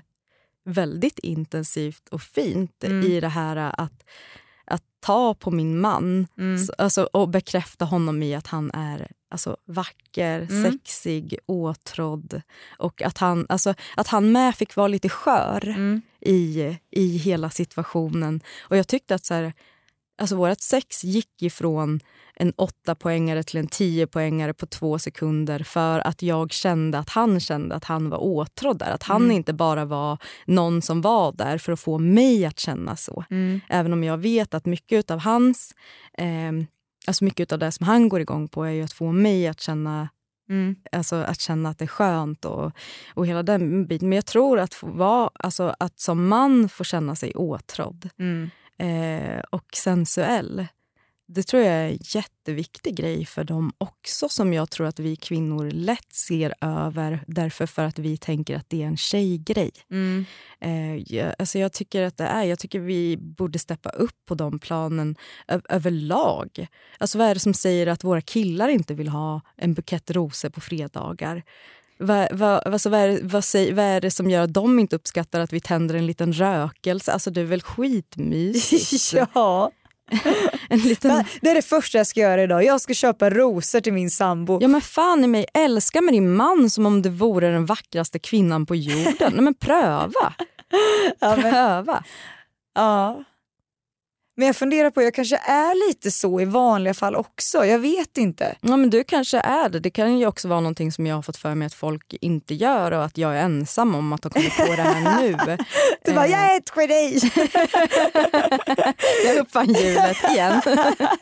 väldigt intensivt och fint Mm. i det här att, att ta på min man Mm. så, alltså, och bekräfta honom i att han är alltså, vacker, Mm. sexig, åtrådd. Och att han, alltså, att han med fick vara lite skör Mm. i, i hela situationen. Och jag tyckte att så här, alltså, vårt sex gick ifrån en åtta poängare till en tio poängare på två sekunder för att jag kände att han kände att han var åtrådd där. Att han Mm. inte bara var någon som var där för att få mig att känna så. Mm. Även om jag vet att mycket av hans, eh, alltså mycket av det som han går igång på är ju att få mig att känna Mm. Alltså att känna att det är skönt och, och hela den biten. Men jag tror att, vara, alltså att som man få känna sig åtrådd Mm. Eh, och sensuell. Det tror jag är en jätteviktig grej för dem också som jag tror att vi kvinnor lätt ser över därför för att vi tänker att det är en tjejgrej. Mm. Eh, jag, alltså jag tycker att det är, jag tycker vi borde steppa upp på de planen ö- överlag. Alltså vad är det som säger att våra killar inte vill ha en bukett rosor på fredagar? Vad, vad, alltså vad, är vad, säger, vad är det som gör att de inte uppskattar att vi tänder en liten rökelse? Alltså det är väl skitmysigt? ja. en liten... Det är det första jag ska göra idag. Jag ska köpa rosor till min sambo. Ja men fan i mig, älska med din man som om det vore den vackraste kvinnan på jorden. Nej men pröva! Ja, men- Pröva! Ja. Men jag funderar på, jag kanske är lite så i vanliga fall också. Jag vet inte. Ja men du kanske är det. Det kan ju också vara någonting som jag har fått för mig att folk inte gör och att jag är ensam om att ha kommit på det här nu. Du bara, Eh, jag är ett geni! jag uppfann hjulet igen.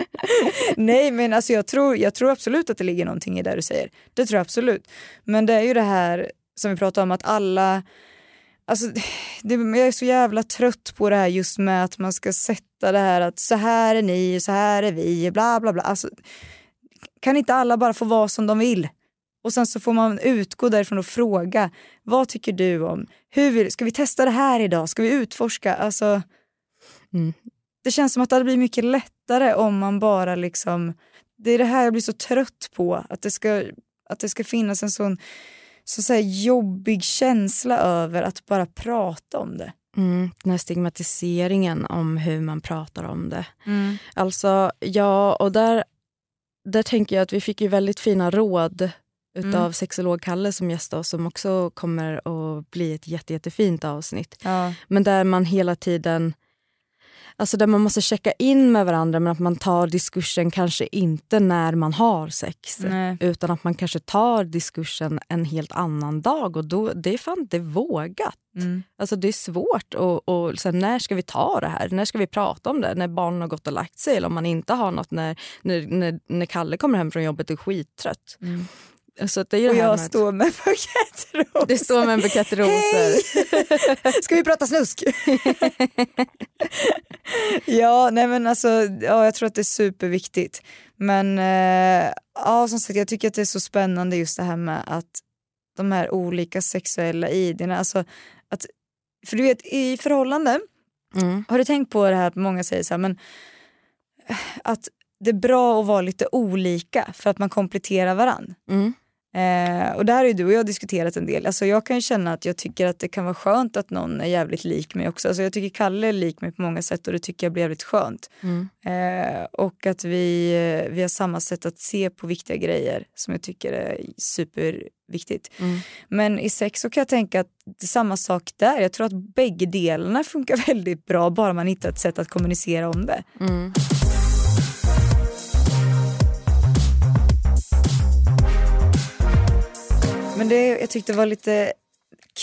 Nej men alltså jag tror, jag tror absolut att det ligger någonting i det du säger. Det tror jag absolut. Men det är ju det här som vi pratade om att alla Alltså, det, jag är så jävla trött på det här just med att man ska sätta det här att så här är ni, så här är vi, bla bla bla. Alltså, kan inte alla bara få vara som de vill? Och sen så får man utgå därifrån och fråga, vad tycker du om? Hur vill, ska vi testa det här idag? Ska vi utforska? Alltså, Mm. Det känns som att det hade blivit mycket lättare om man bara liksom, det är det här jag blir så trött på, att det ska, att det ska finnas en sån så, så jobbig känsla över att bara prata om det. Mm, den här stigmatiseringen om hur man pratar om det. Mm. Alltså, ja, och där, där tänker jag att vi fick ju väldigt fina råd utav Mm. sexolog Kalle som gästade oss som också kommer att bli ett jätte, jättefint avsnitt. Ja. Men där man hela tiden Alltså där man måste checka in med varandra men att man tar diskursen kanske inte när man har sex. Nej. Utan att man kanske tar diskursen en helt annan dag och då, det är fan inte vågat. Mm. Alltså det är svårt. Och, och sen, när ska vi ta det här? När ska vi prata om det? När barnen har gått och lagt sig eller om man inte har något när, när, när, när Kalle kommer hem från jobbet och är skittrött. Mm. Så att det är Och jag står med en bukett rosor. Det står med en bukett rosor. Ska vi prata snusk? ja, nej men alltså, ja, jag tror att det är superviktigt. Men eh, ja, som sagt, jag tycker att det är så spännande just det här med att de här olika sexuella idéerna, alltså att, för du vet i förhållande, Mm. har du tänkt på det här att många säger så här, men eh, att det är bra att vara lite olika för att man kompletterar varann. Mm. Eh, och där har ju du och jag diskuterat en del. Alltså jag kan ju känna att jag tycker att det kan vara skönt att någon är jävligt lik mig också. Alltså jag tycker Kalle är lik mig på många sätt och det tycker jag blir jävligt skönt. Mm. Eh, och att vi, vi har samma sätt att se på viktiga grejer som jag tycker är superviktigt. Mm. Men i sex så kan jag tänka att det är samma sak där. Jag tror att bägge delarna funkar väldigt bra bara man hittar ett sätt att kommunicera om det. Mm. Men det jag tyckte var lite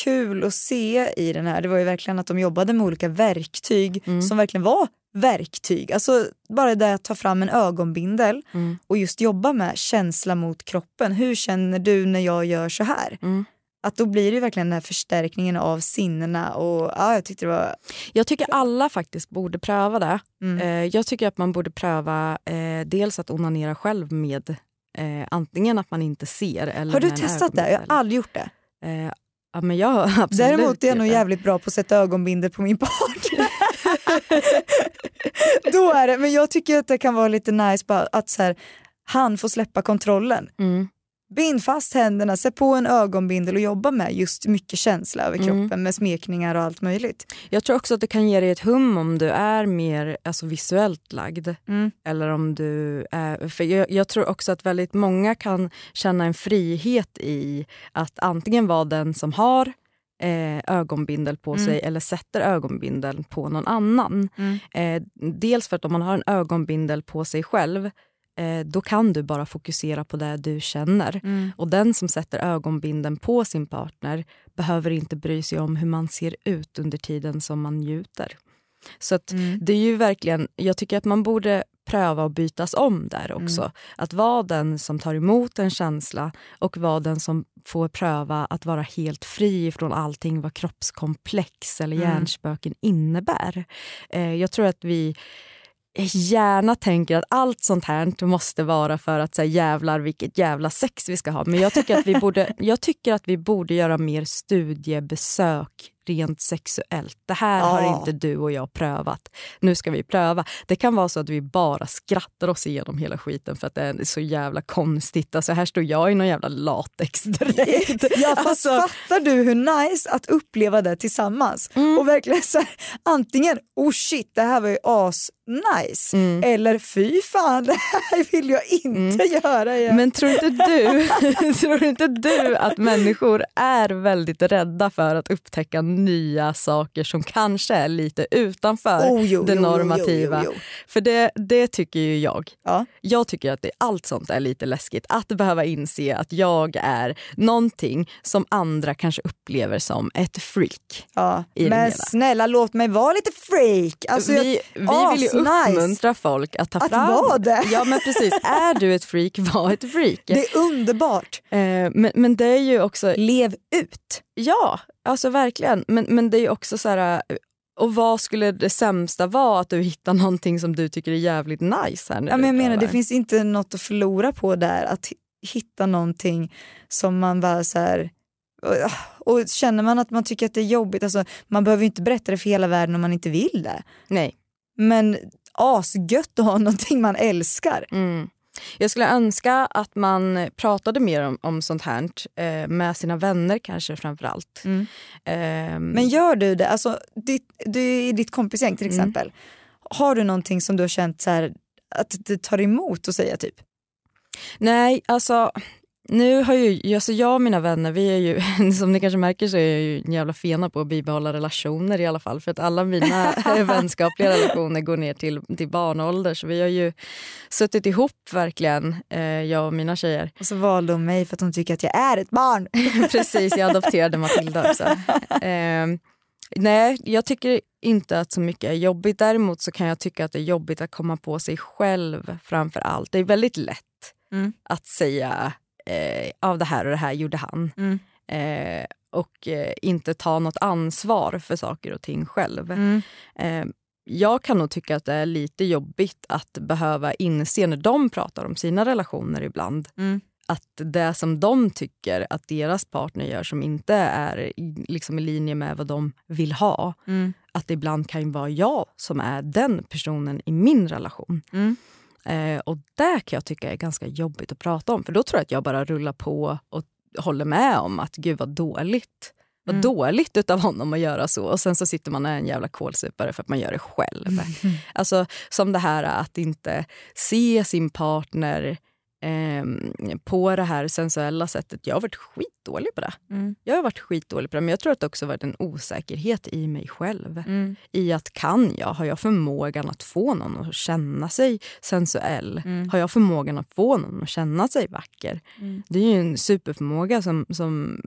kul att se i den här, det var ju verkligen att de jobbade med olika verktyg som verkligen var verktyg. Alltså bara det att ta fram en ögonbindel Mm. och just jobba med känsla mot kroppen. Hur känner du när jag gör så här? Mm. Att då blir det verkligen den här förstärkningen av sinnena och ja, jag tyckte det var Jag tycker alla faktiskt borde pröva det. Mm. Eh, jag tycker att man borde pröva eh, dels att onanera själv med eh, antingen att man inte ser eller Har du testat det? Jag har aldrig gjort det. Eh, ja, men jag har absolut Däremot är jag nog jävligt bra på att sätta ögonbindel på min partner. Då är det, men jag tycker att det kan vara lite nice att så här, han får släppa kontrollen. Mm. Bind fast händerna, sätt på en ögonbindel och jobba med just mycket känsla över Mm. kroppen med smekningar och allt möjligt. Jag tror också att det kan ge dig ett hum om du är mer alltså, visuellt lagd. Mm. Eller om du är, för jag, jag tror också att väldigt många kan känna en frihet i att antingen vara den som har eh, ögonbindel på Mm. sig eller sätter ögonbindel på någon annan. Mm. Eh, dels för att om man har en ögonbindel på sig själv eh, då kan du bara fokusera på det du känner. Mm. Och den som sätter ögonbindeln på sin partner behöver inte bry sig om hur man ser ut under tiden som man njuter. Så att Mm. det är ju verkligen, jag tycker att man borde pröva att bytas om där också. Mm. Att vara den som tar emot en känsla och vara den som får pröva att vara helt fri från allting vad kroppskomplex eller Mm. hjärnspöken innebär. Eh, jag tror att vi gärna tänker att allt sånt här måste vara för att säga jävlar vilket jävla sex vi ska ha. Men jag tycker att vi borde, jag tycker att vi borde göra mer studiebesök rent sexuellt. Det här Ja. har inte du och jag prövat. Nu ska vi pröva. Det kan vara så att vi bara skrattar oss igenom hela skiten för att det är så jävla konstigt. Alltså här står jag i någon jävla latexdräkt. Ja, fast Alltså- fattar du hur nice att uppleva det tillsammans? Mm. Och verkligen så här, antingen oh shit det här var ju as nice Mm. eller fy fan det här vill jag inte göra igen. Men tror inte, du, tror inte du att människor är väldigt rädda för att upptäcka nya saker som kanske är lite utanför Oh, jo, det normativa? jo, jo. För det, det tycker ju jag. Ja. Jag tycker att det, allt sånt är lite läskigt. Att behöva inse att jag är någonting som andra kanske upplever som ett freak. Ja, men snälla låt mig vara lite freak. Alltså, jag- vi, vi vill ju uppmuntra folk att ta Att fram... vara det. Ja men precis, är du ett freak, var ett freak. Det är underbart. Eh, men, men det är ju också... Lev ut. Ja, alltså verkligen. Men, men det är också så här... eh, Och vad skulle det sämsta vara att du hittar någonting som du tycker är jävligt nice här nu? Ja, men jag menar, det finns inte något att förlora på där. Att hi- hitta någonting som man bara så här... Och, och känner man att man tycker att det är jobbigt, alltså, man behöver ju inte berätta det för hela världen om man inte vill det. Nej. Men asgött att ha någonting man älskar. Mm. Jag skulle önska att man pratade mer om, om sånt här eh, med sina vänner kanske framför allt. Mm. Ehm, Men gör du det, alltså ditt, du, i ditt kompisgäng till Mm. exempel, har du någonting som du har känt så här, att det tar emot att säga typ? Nej, alltså nu har ju, alltså jag och mina vänner, vi är ju, som ni kanske märker så är jag ju en jävla fena på att bibehålla relationer i alla fall. För att alla mina vänskapliga relationer går ner till, till barnålder. Så vi har ju suttit ihop verkligen, eh, jag och mina tjejer. Och så valde hon mig för att hon tycker att jag är ett barn. Precis, jag adopterade Matilda också. Eh, nej, jag tycker inte att så mycket är jobbigt. Däremot så kan jag tycka att det är jobbigt att komma på sig själv framför allt. Det är väldigt lätt Mm. att säga eh, av det här och det här gjorde han. Mm. Eh, och eh, inte ta något ansvar för saker och ting själv. Mm. Eh, jag kan nog tycka att det är lite jobbigt att behöva inse när de pratar om sina relationer ibland Mm. att det som de tycker att deras partner gör som inte är liksom i linje med vad de vill ha, Mm. att det ibland kan vara jag som är den personen i min relation. Mm. Eh, och det kan jag tycka är ganska jobbigt att prata om för då tror jag att jag bara rullar på och håller med om att gud vad dåligt. Vad Mm. dåligt utav honom att göra så och sen så sitter man och är en jävla kålsupare för att man gör det själv. Alltså som det här att inte se sin partner ehm, på det här sensuella sättet. Jag har varit skitdålig på det. Mm. Jag har varit skitdålig på det men jag tror att det också varit en osäkerhet i mig själv. Mm. I att kan jag, har jag förmågan att få någon att känna sig sensuell? Mm. Har jag förmågan att få någon att känna sig vacker? Mm. Det är ju en superförmåga som, som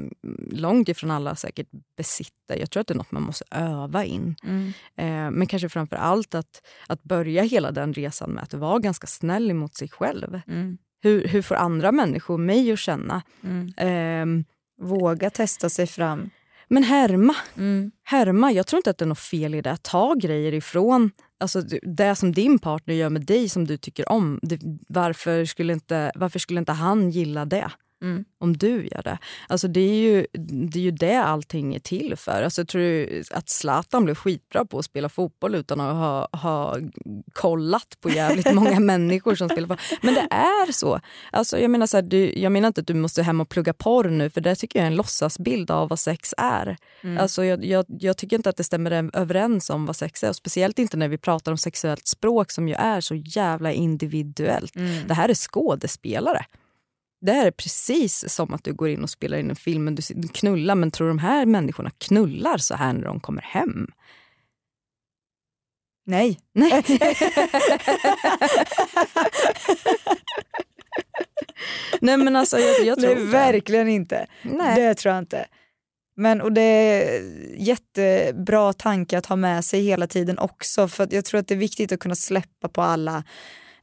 långt ifrån alla säkert besitter. Jag tror att det är något man måste öva in. Mm. Eh, men kanske framför allt att, att börja hela den resan med att vara ganska snäll emot sig själv. Hur, hur får andra människor mig att känna? Mm. Ehm, Våga testa sig fram. men härma. Mm. härma. Jag tror inte att det är något fel i det. Att ta grejer ifrån alltså, det som din partner gör med dig som du tycker om. Det, varför, skulle inte, varför skulle inte han gilla det? Mm. Om du gör det. Alltså det, är ju, det är ju det allting är till för. Alltså, tror du att Zlatan blev skitbra på att spela fotboll utan att ha, ha kollat på jävligt många människor som spelar fotboll? Men det är så. Alltså, jag, menar så här, du, jag menar inte att du måste hem och plugga porr nu för det tycker jag är en låtsasbild av vad sex är. Mm. Alltså, jag, jag, jag tycker inte att det stämmer överens om vad sex är. Och speciellt inte när vi pratar om sexuellt språk som ju är så jävla individuellt. Mm. Det här är skådespelare. Det här är precis som att du går in och spelar in en film, men du knullar, men tror de här människorna knullar så här när de kommer hem? Nej. Nej. Nej men alltså jag, jag tror Nej, inte. verkligen inte. Nej. Det tror jag inte. Men och det är jättebra tanke att ha med sig hela tiden också för jag tror att det är viktigt att kunna släppa på alla,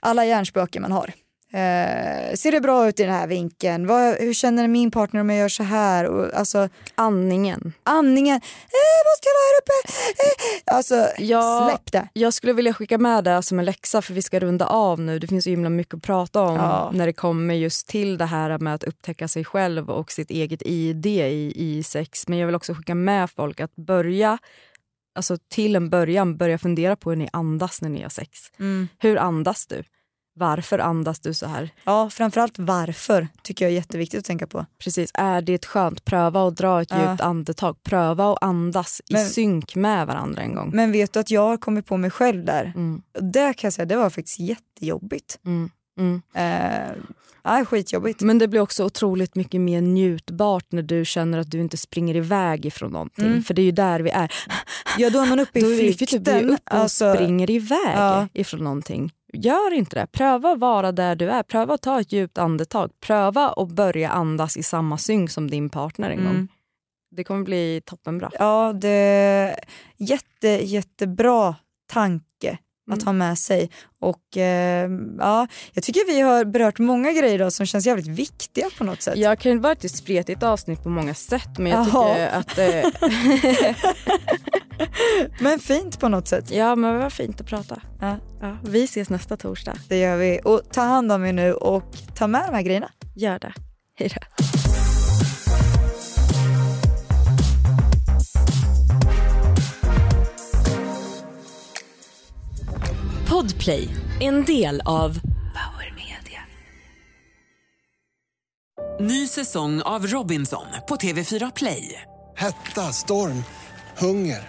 alla hjärnspöken man har. Eh, ser det bra ut i den här vinkeln? Vad, hur känner min partner om jag gör så här? Och, alltså, Andningen. andningen, eh, måste jag vara här uppe? Eh, alltså Ja. släpp det. Jag skulle vilja skicka med det som en läxa för vi ska runda av nu. Det finns så himla mycket att prata om Ja. när det kommer just till det här med att upptäcka sig själv och sitt eget ID i, i sex. Men jag vill också skicka med folk att börja, alltså till en början, börja fundera på hur ni andas när ni har sex. Mm. Hur andas du? Varför andas du så här? Ja, framförallt varför tycker jag är jätteviktigt att tänka på. Precis, är det skönt? Pröva att dra ett Ja. djupt andetag. Pröva att andas i Men- synk med varandra en gång. Men vet du att jag har kommit på mig själv där? Mm, Det kan jag säga, det var faktiskt jättejobbigt. mm, mm. Eh, ja, skitjobbigt. Men det blir också otroligt mycket mer njutbart när du känner att du inte springer iväg ifrån någonting. Mm. För det är ju där vi är. Ja, då är man uppe i Då är vi, flykten. uppe och Alltså, springer iväg ja. ifrån någonting. Gör inte det. Pröva att vara där du är. Pröva att ta ett djupt andetag. Pröva att börja andas i samma synk som din partner en Mm. gång. Det kommer bli toppenbra. Ja, det är jätte, jättebra tanke att Mm. ha med sig. Och eh, ja, Jag tycker vi har berört många grejer idag som känns jävligt viktiga på något sätt. Jag kan vara ett spretigt avsnitt på många sätt men jag Jaha. tycker att... Eh, Men fint på något sätt. ja men vad fint att prata. Ja, Ja, vi ses nästa torsdag. det gör vi. Och ta hand om er nu och ta med de här grejerna. Gör det. Hej då. Podplay, en del av Power Media. Ny säsong av Robinson på TV4 Play. Hetta, storm, hunger.